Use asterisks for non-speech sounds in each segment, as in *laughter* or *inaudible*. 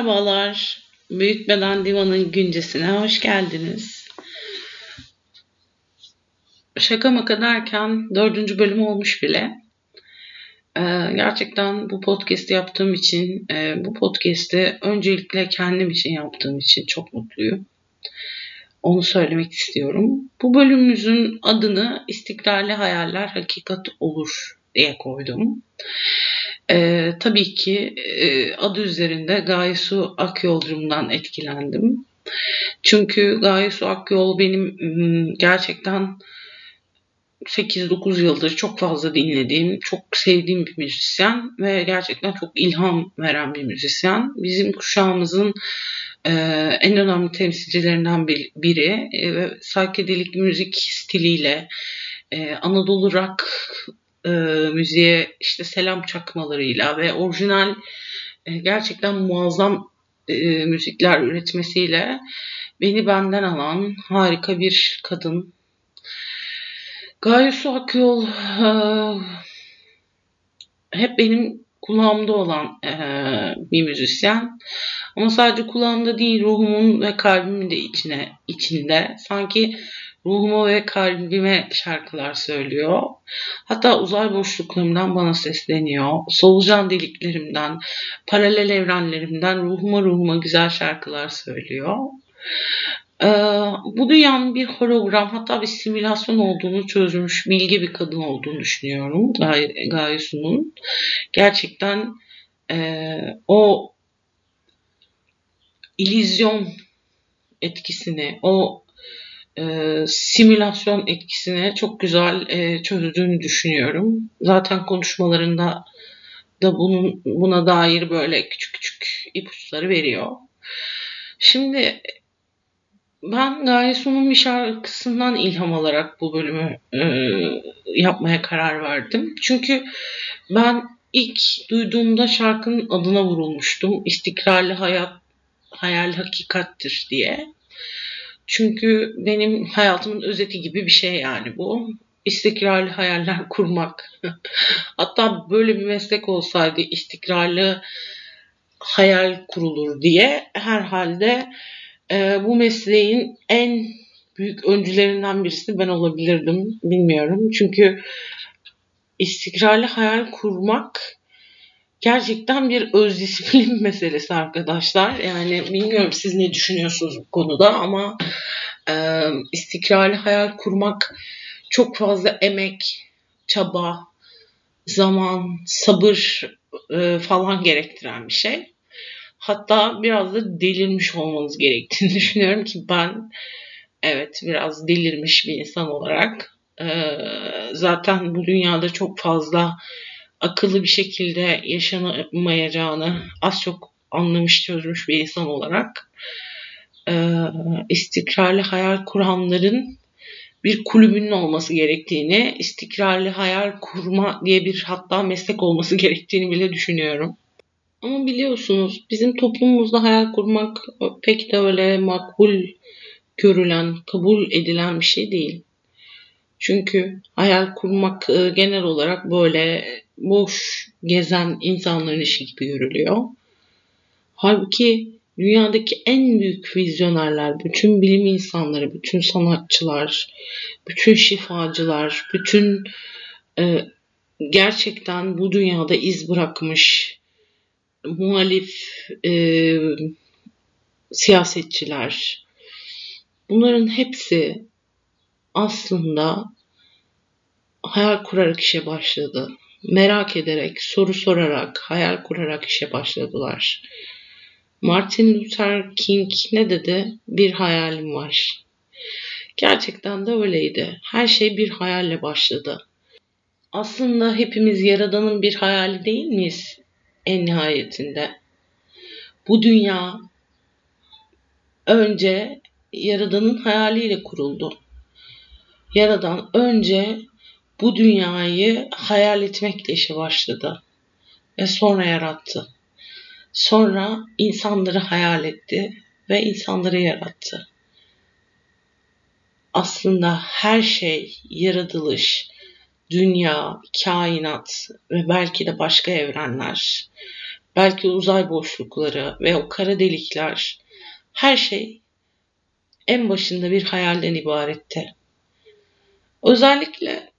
Merhabalar. Büyük Beden Divan'ın güncesine hoş geldiniz. Şaka maka derken dördüncü bölüm olmuş bile. Ee, gerçekten bu podcast yaptığım için, e, bu podcast'i öncelikle kendim için yaptığım için çok mutluyum. Onu söylemek istiyorum. Bu bölümümüzün adını İstikrarlı Hayaller Hakikat Olur diye koydum. Ee, tabii ki e, adı üzerinde Gayesu Akyolcum'dan etkilendim. Çünkü Gayesu Akyol benim gerçekten 8-9 yıldır çok fazla dinlediğim, çok sevdiğim bir müzisyen ve gerçekten çok ilham veren bir müzisyen. Bizim kuşağımızın e, en önemli temsilcilerinden biri e, ve psychedelic müzik stiliyle e, Anadolu rock e, müziğe işte selam çakmalarıyla ve orijinal e, gerçekten muazzam e, müzikler üretmesiyle beni benden alan harika bir kadın. Gaye Su Akyol e, hep benim kulağımda olan e, bir müzisyen. Ama sadece kulağımda değil ruhumun ve kalbimin de içine içinde. Sanki ruhuma ve kalbime şarkılar söylüyor. Hatta uzay boşluklarımdan bana sesleniyor. Solucan deliklerimden, paralel evrenlerimden ruhuma ruhuma güzel şarkılar söylüyor. Ee, bu dünyanın bir hologram hatta bir simülasyon olduğunu çözmüş bilgi bir kadın olduğunu düşünüyorum Gay Gaysu'nun. Gerçekten e, o ilizyon etkisini, o e, simülasyon etkisini çok güzel e, çözdüğünü düşünüyorum. Zaten konuşmalarında da bunun buna dair böyle küçük küçük ipuçları veriyor. Şimdi ben Gaye Su'nun bir şarkısından ilham alarak bu bölümü e, yapmaya karar verdim. Çünkü ben ilk duyduğumda şarkının adına vurulmuştum. İstikrarlı hayat hayal hakikattir diye. Çünkü benim hayatımın özeti gibi bir şey yani bu. İstikrarlı hayaller *laughs* kurmak. Hatta böyle bir meslek olsaydı istikrarlı hayal kurulur diye herhalde e, bu mesleğin en büyük öncülerinden birisi ben olabilirdim. Bilmiyorum. Çünkü istikrarlı hayal kurmak gerçekten bir öz disiplin *laughs* meselesi arkadaşlar. Yani bilmiyorum siz ne düşünüyorsunuz bu konuda ama e, istikrarlı hayal kurmak çok fazla emek, çaba, zaman, sabır e, falan gerektiren bir şey. Hatta biraz da delirmiş olmanız gerektiğini *laughs* düşünüyorum ki ben evet biraz delirmiş bir insan olarak e, zaten bu dünyada çok fazla akıllı bir şekilde yaşanamayacağını az çok anlamış çözmüş bir insan olarak e, istikrarlı hayal kuranların bir kulübünün olması gerektiğini, istikrarlı hayal kurma diye bir hatta meslek olması gerektiğini bile düşünüyorum. Ama biliyorsunuz bizim toplumumuzda hayal kurmak pek de öyle makbul görülen, kabul edilen bir şey değil. Çünkü hayal kurmak e, genel olarak böyle boş gezen insanların işi gibi görülüyor. Halbuki dünyadaki en büyük vizyonerler, bütün bilim insanları, bütün sanatçılar, bütün şifacılar, bütün e, gerçekten bu dünyada iz bırakmış muhalif e, siyasetçiler, bunların hepsi aslında hayal kurarak işe başladı. Merak ederek, soru sorarak, hayal kurarak işe başladılar. Martin Luther King ne dedi? Bir hayalim var. Gerçekten de öyleydi. Her şey bir hayalle başladı. Aslında hepimiz Yaradan'ın bir hayali değil miyiz? En nihayetinde. Bu dünya önce Yaradan'ın hayaliyle kuruldu. Yaradan önce bu dünyayı hayal etmekle işe başladı ve sonra yarattı. Sonra insanları hayal etti ve insanları yarattı. Aslında her şey, yaratılış, dünya, kainat ve belki de başka evrenler belki uzay boşlukları ve o kara delikler her şey en başında bir hayalden ibaretti. Özellikle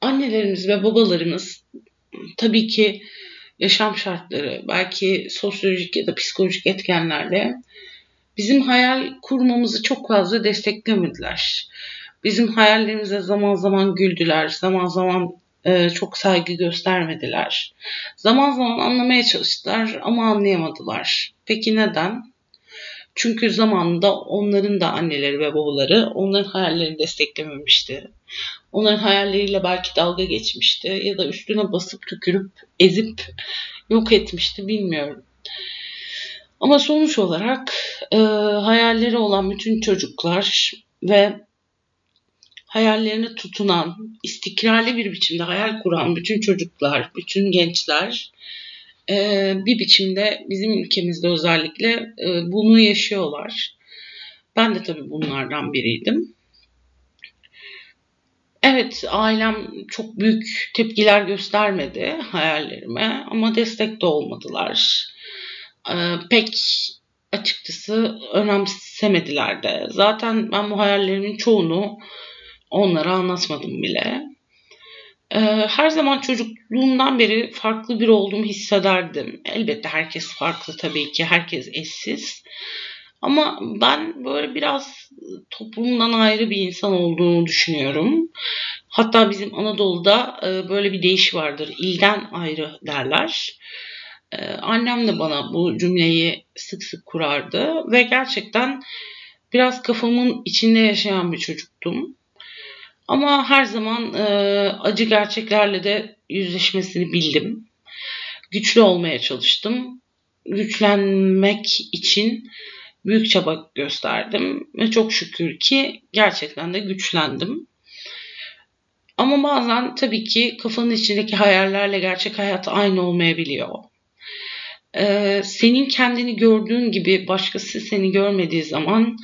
annelerimiz ve babalarımız tabii ki yaşam şartları, belki sosyolojik ya da psikolojik etkenlerle bizim hayal kurmamızı çok fazla desteklemediler. Bizim hayallerimize zaman zaman güldüler, zaman zaman e, çok saygı göstermediler. Zaman zaman anlamaya çalıştılar ama anlayamadılar. Peki neden? Çünkü zamanında onların da anneleri ve babaları onların hayallerini desteklememişti. Onların hayalleriyle belki dalga geçmişti ya da üstüne basıp tükürüp ezip yok etmişti bilmiyorum. Ama sonuç olarak e, hayalleri olan bütün çocuklar ve hayallerine tutunan, istikrarlı bir biçimde hayal kuran bütün çocuklar, bütün gençler bir biçimde bizim ülkemizde özellikle e, bunu yaşıyorlar. Ben de tabii bunlardan biriydim. Evet, ailem çok büyük tepkiler göstermedi hayallerime ama destek de olmadılar. Ee, pek açıkçası önemsemediler de. Zaten ben bu hayallerimin çoğunu onlara anlatmadım bile. Ee, her zaman çocukluğumdan beri farklı bir olduğumu hissederdim. Elbette herkes farklı tabii ki, herkes eşsiz. Ama ben böyle biraz toplumdan ayrı bir insan olduğunu düşünüyorum. Hatta bizim Anadolu'da e, böyle bir deyiş vardır. İlden ayrı derler. E, annem de bana bu cümleyi sık sık kurardı ve gerçekten biraz kafamın içinde yaşayan bir çocuktum. Ama her zaman e, acı gerçeklerle de yüzleşmesini bildim. Güçlü olmaya çalıştım. Güçlenmek için büyük çaba gösterdim ve çok şükür ki gerçekten de güçlendim. Ama bazen tabii ki kafanın içindeki hayallerle gerçek hayat aynı olmayabiliyor. Ee, senin kendini gördüğün gibi başkası seni görmediği zaman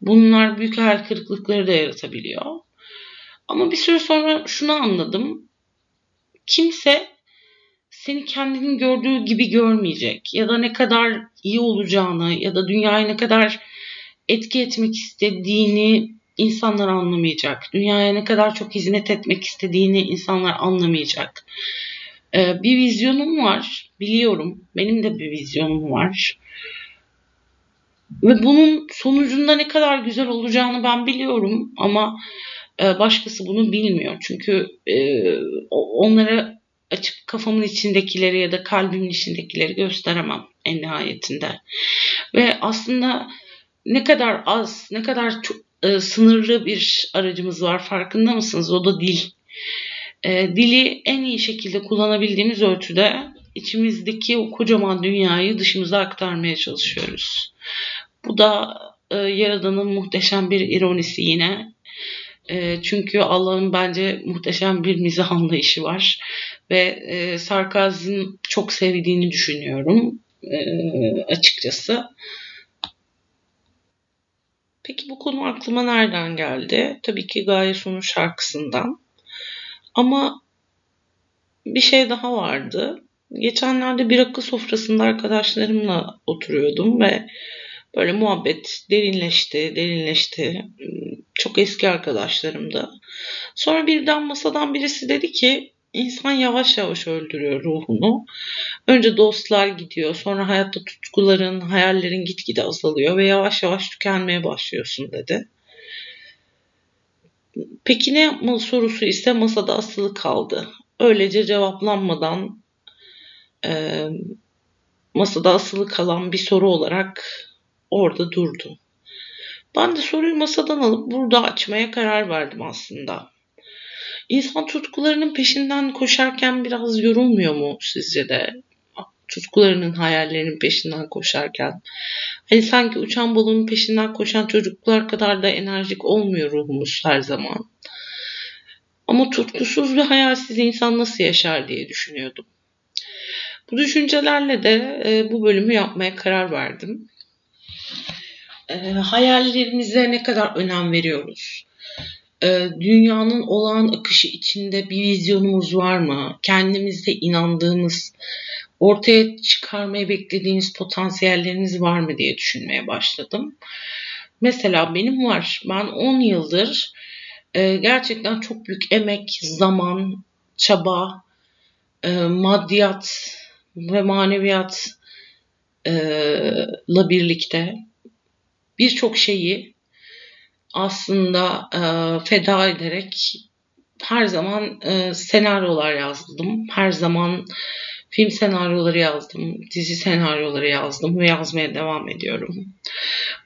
bunlar büyük hayal kırıklıkları da yaratabiliyor. Ama bir süre sonra şunu anladım. Kimse seni kendinin gördüğü gibi görmeyecek ya da ne kadar iyi olacağını ya da dünyaya ne kadar etki etmek istediğini insanlar anlamayacak. Dünyaya ne kadar çok hizmet etmek istediğini insanlar anlamayacak. Ee, bir vizyonum var, biliyorum. Benim de bir vizyonum var. Ve bunun sonucunda ne kadar güzel olacağını ben biliyorum ama e, başkası bunu bilmiyor. Çünkü e, onlara açıp kafamın içindekileri ya da kalbimin içindekileri gösteremem en nihayetinde. Ve aslında ne kadar az, ne kadar çok, e, sınırlı bir aracımız var farkında mısınız? O da dil. Dili en iyi şekilde kullanabildiğimiz ölçüde içimizdeki o kocaman dünyayı dışımıza aktarmaya çalışıyoruz. Bu da e, Yaradan'ın muhteşem bir ironisi yine. E, çünkü Allah'ın bence muhteşem bir mizah anlayışı var. Ve e, sarkazm çok sevdiğini düşünüyorum e, açıkçası. Peki bu konu aklıma nereden geldi? Tabii ki Gaye Sonu şarkısından. Ama bir şey daha vardı. Geçenlerde bir akıl sofrasında arkadaşlarımla oturuyordum ve böyle muhabbet derinleşti, derinleşti. Çok eski arkadaşlarımdı. Sonra birden masadan birisi dedi ki insan yavaş yavaş öldürüyor ruhunu. Önce dostlar gidiyor, sonra hayatta tutkuların, hayallerin gitgide azalıyor ve yavaş yavaş tükenmeye başlıyorsun dedi. Peki ne yapmalı sorusu ise masada asılı kaldı. Öylece cevaplanmadan e, masada asılı kalan bir soru olarak orada durdu. Ben de soruyu masadan alıp burada açmaya karar verdim aslında. İnsan tutkularının peşinden koşarken biraz yorulmuyor mu sizce de? Tutkularının, hayallerinin peşinden koşarken. Hani sanki uçan balonun peşinden koşan çocuklar kadar da enerjik olmuyor ruhumuz her zaman. Ama tutkusuz ve hayalsiz insan nasıl yaşar diye düşünüyordum. Bu düşüncelerle de e, bu bölümü yapmaya karar verdim. E, hayallerimize ne kadar önem veriyoruz? e, dünyanın olağan akışı içinde bir vizyonumuz var mı? Kendimizde inandığımız, ortaya çıkarmayı beklediğiniz potansiyelleriniz var mı diye düşünmeye başladım. Mesela benim var. Ben 10 yıldır e, gerçekten çok büyük emek, zaman, çaba, e, maddiyat ve maneviyatla e, birlikte birçok şeyi aslında e, feda ederek her zaman e, senaryolar yazdım. Her zaman film senaryoları yazdım, dizi senaryoları yazdım ve yazmaya devam ediyorum.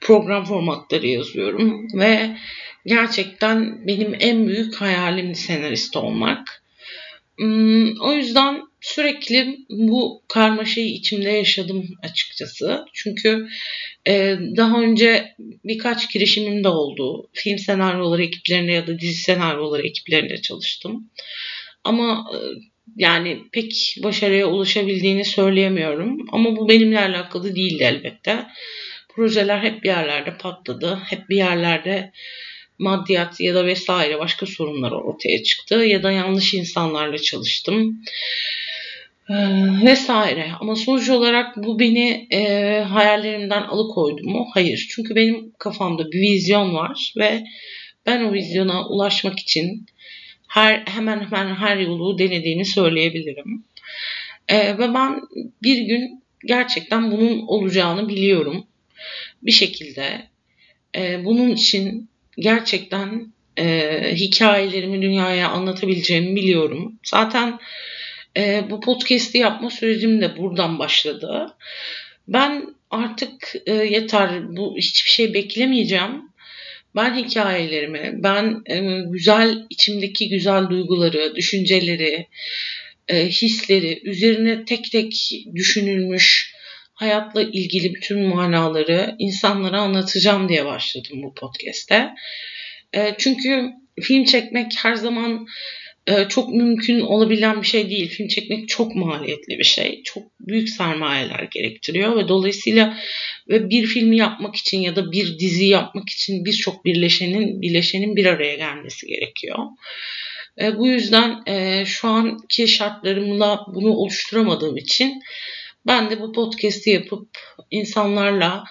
Program formatları yazıyorum ve gerçekten benim en büyük hayalim senarist olmak. Hmm, o yüzden sürekli bu karmaşayı içimde yaşadım açıkçası. Çünkü e, daha önce birkaç girişimim de oldu. Film senaryoları ekiplerinde ya da dizi senaryoları ekiplerinde çalıştım. Ama e, yani pek başarıya ulaşabildiğini söyleyemiyorum. Ama bu benimle alakalı değildi elbette. Projeler hep bir yerlerde patladı. Hep bir yerlerde maddiyat ya da vesaire başka sorunlar ortaya çıktı. Ya da yanlış insanlarla çalıştım. Ee, vesaire. Ama sonuç olarak bu beni e, hayallerimden alıkoydu mu? Hayır. Çünkü benim kafamda bir vizyon var ve ben o vizyona ulaşmak için her hemen hemen her yolu denediğimi söyleyebilirim. E, ve ben bir gün gerçekten bunun olacağını biliyorum. Bir şekilde e, bunun için gerçekten e, hikayelerimi dünyaya anlatabileceğimi biliyorum. Zaten e, bu podcast'i yapma sürecim de buradan başladı. Ben artık e, yeter bu hiçbir şey beklemeyeceğim ben hikayelerimi, ben e, güzel içimdeki güzel duyguları, düşünceleri, e, hisleri, üzerine tek tek düşünülmüş hayatla ilgili bütün manaları insanlara anlatacağım diye başladım bu podcast'te. E, çünkü film çekmek her zaman e, çok mümkün olabilen bir şey değil. Film çekmek çok maliyetli bir şey. Çok büyük sermayeler gerektiriyor ve dolayısıyla ve bir filmi yapmak için ya da bir dizi yapmak için birçok birleşenin birleşenin bir araya gelmesi gerekiyor. E, bu yüzden e, şu anki şartlarımla bunu oluşturamadığım için ben de bu podcast'i yapıp insanlarla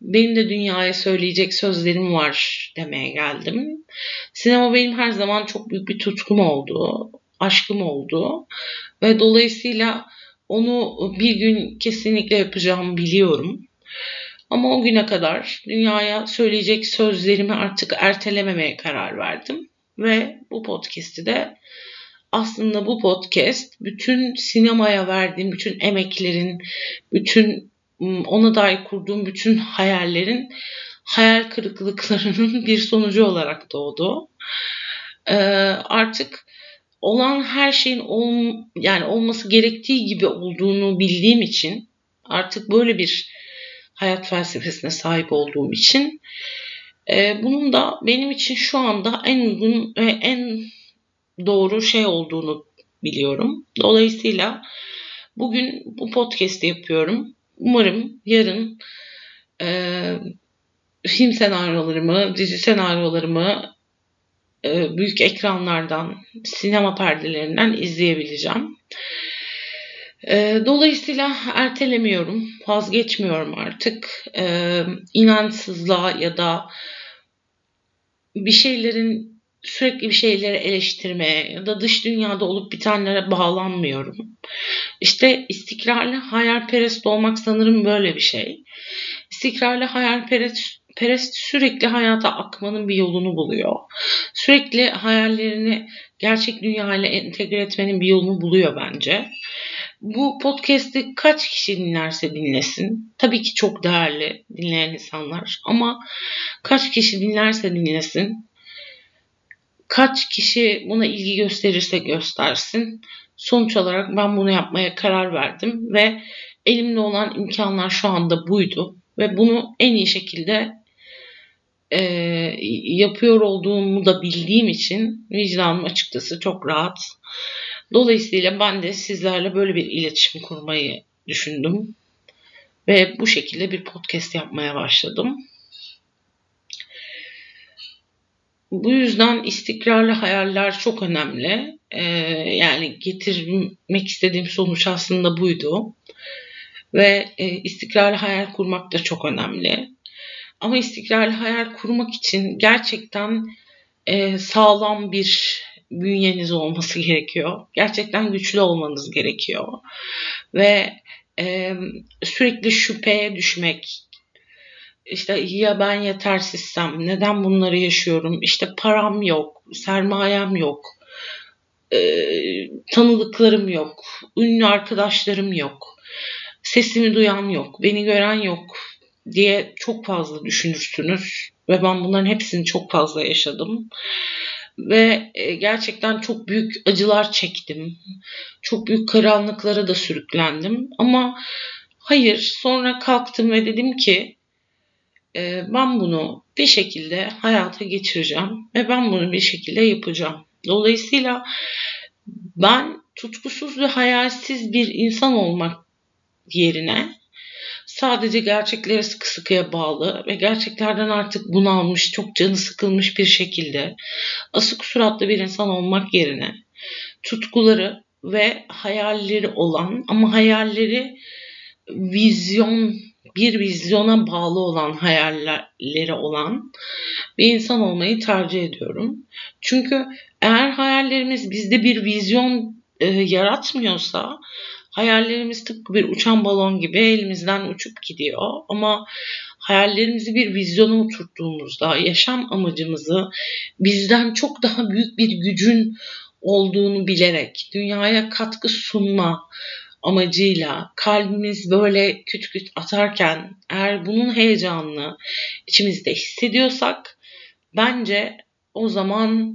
benim de dünyaya söyleyecek sözlerim var demeye geldim. Sinema benim her zaman çok büyük bir tutkum oldu, aşkım oldu ve dolayısıyla onu bir gün kesinlikle yapacağımı biliyorum. Ama o güne kadar dünyaya söyleyecek sözlerimi artık ertelememeye karar verdim. Ve bu podcast'i de aslında bu podcast bütün sinemaya verdiğim bütün emeklerin, bütün ona dair kurduğum bütün hayallerin hayal kırıklıklarının *laughs* bir sonucu olarak doğdu. Ee, artık olan her şeyin ol, yani olması gerektiği gibi olduğunu bildiğim için artık böyle bir hayat felsefesine sahip olduğum için e, bunun da benim için şu anda en uygun ve en doğru şey olduğunu biliyorum. Dolayısıyla bugün bu podcast'i yapıyorum. Umarım yarın e, film senaryolarımı, dizi senaryolarımı e, büyük ekranlardan, sinema perdelerinden izleyebileceğim. E, dolayısıyla ertelemiyorum, vazgeçmiyorum artık. E, inançsızlığa ya da bir şeylerin sürekli bir şeyleri eleştirmeye ya da dış dünyada olup bitenlere bağlanmıyorum. İşte istikrarlı hayalperest olmak sanırım böyle bir şey. İstikrarlı hayalperest perest sürekli hayata akmanın bir yolunu buluyor. Sürekli hayallerini gerçek dünyayla entegre etmenin bir yolunu buluyor bence. Bu podcast'i kaç kişi dinlerse dinlesin. Tabii ki çok değerli dinleyen insanlar ama kaç kişi dinlerse dinlesin. Kaç kişi buna ilgi gösterirse göstersin. Sonuç olarak ben bunu yapmaya karar verdim ve elimde olan imkanlar şu anda buydu ve bunu en iyi şekilde e, yapıyor olduğumu da bildiğim için vicdanım açıkçası çok rahat. Dolayısıyla ben de sizlerle böyle bir iletişim kurmayı düşündüm. Ve bu şekilde bir podcast yapmaya başladım. Bu yüzden istikrarlı hayaller çok önemli. Ee, yani getirmek istediğim sonuç aslında buydu. Ve e, istikrarlı hayal kurmak da çok önemli. Ama istikrarlı hayal kurmak için gerçekten e, sağlam bir bünyeniz olması gerekiyor. Gerçekten güçlü olmanız gerekiyor. Ve e, sürekli şüpheye düşmek, işte ya ben yetersizsem, neden bunları yaşıyorum, işte param yok, sermayem yok, e, tanıdıklarım yok, ünlü arkadaşlarım yok, sesimi duyan yok, beni gören yok diye çok fazla düşünürsünüz. Ve ben bunların hepsini çok fazla yaşadım. Ve gerçekten çok büyük acılar çektim. Çok büyük karanlıklara da sürüklendim. Ama hayır sonra kalktım ve dedim ki e, ben bunu bir şekilde hayata geçireceğim ve ben bunu bir şekilde yapacağım. Dolayısıyla ben tutkusuz ve hayalsiz bir insan olmak yerine sadece gerçeklere sıkı sıkıya bağlı ve gerçeklerden artık bunalmış, çok canı sıkılmış bir şekilde asık suratlı bir insan olmak yerine tutkuları ve hayalleri olan ama hayalleri vizyon bir vizyona bağlı olan hayalleri olan bir insan olmayı tercih ediyorum. Çünkü eğer hayallerimiz bizde bir vizyon e, yaratmıyorsa hayallerimiz tıpkı bir uçan balon gibi elimizden uçup gidiyor. Ama hayallerimizi bir vizyona oturttuğumuzda yaşam amacımızı bizden çok daha büyük bir gücün olduğunu bilerek dünyaya katkı sunma amacıyla kalbimiz böyle küt küt atarken eğer bunun heyecanını içimizde hissediyorsak bence o zaman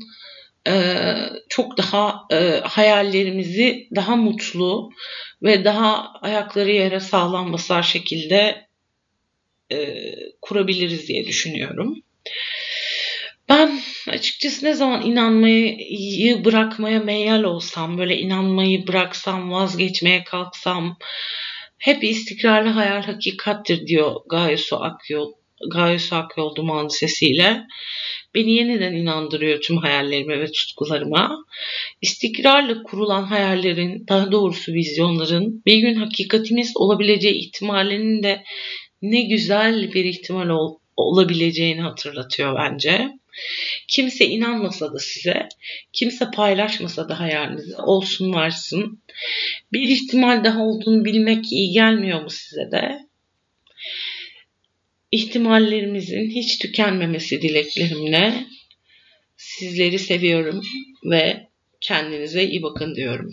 e, çok daha e, hayallerimizi daha mutlu ve daha ayakları yere sağlam basar şekilde e, kurabiliriz diye düşünüyorum. Ben açıkçası ne zaman inanmayı bırakmaya meyal olsam, böyle inanmayı bıraksam, vazgeçmeye kalksam, hep istikrarlı hayal hakikattir diyor Gaye Su Akyol, Gaye Su Akyol Duman sesiyle beni yeniden inandırıyor tüm hayallerime ve tutkularıma. İstikrarlı kurulan hayallerin, daha doğrusu vizyonların bir gün hakikatimiz olabileceği ihtimalinin de ne güzel bir ihtimal ol, olabileceğini hatırlatıyor bence. Kimse inanmasa da size, kimse paylaşmasa da hayalinizi olsun varsın. Bir ihtimal daha olduğunu bilmek iyi gelmiyor mu size de? ihtimallerimizin hiç tükenmemesi dileklerimle sizleri seviyorum ve kendinize iyi bakın diyorum.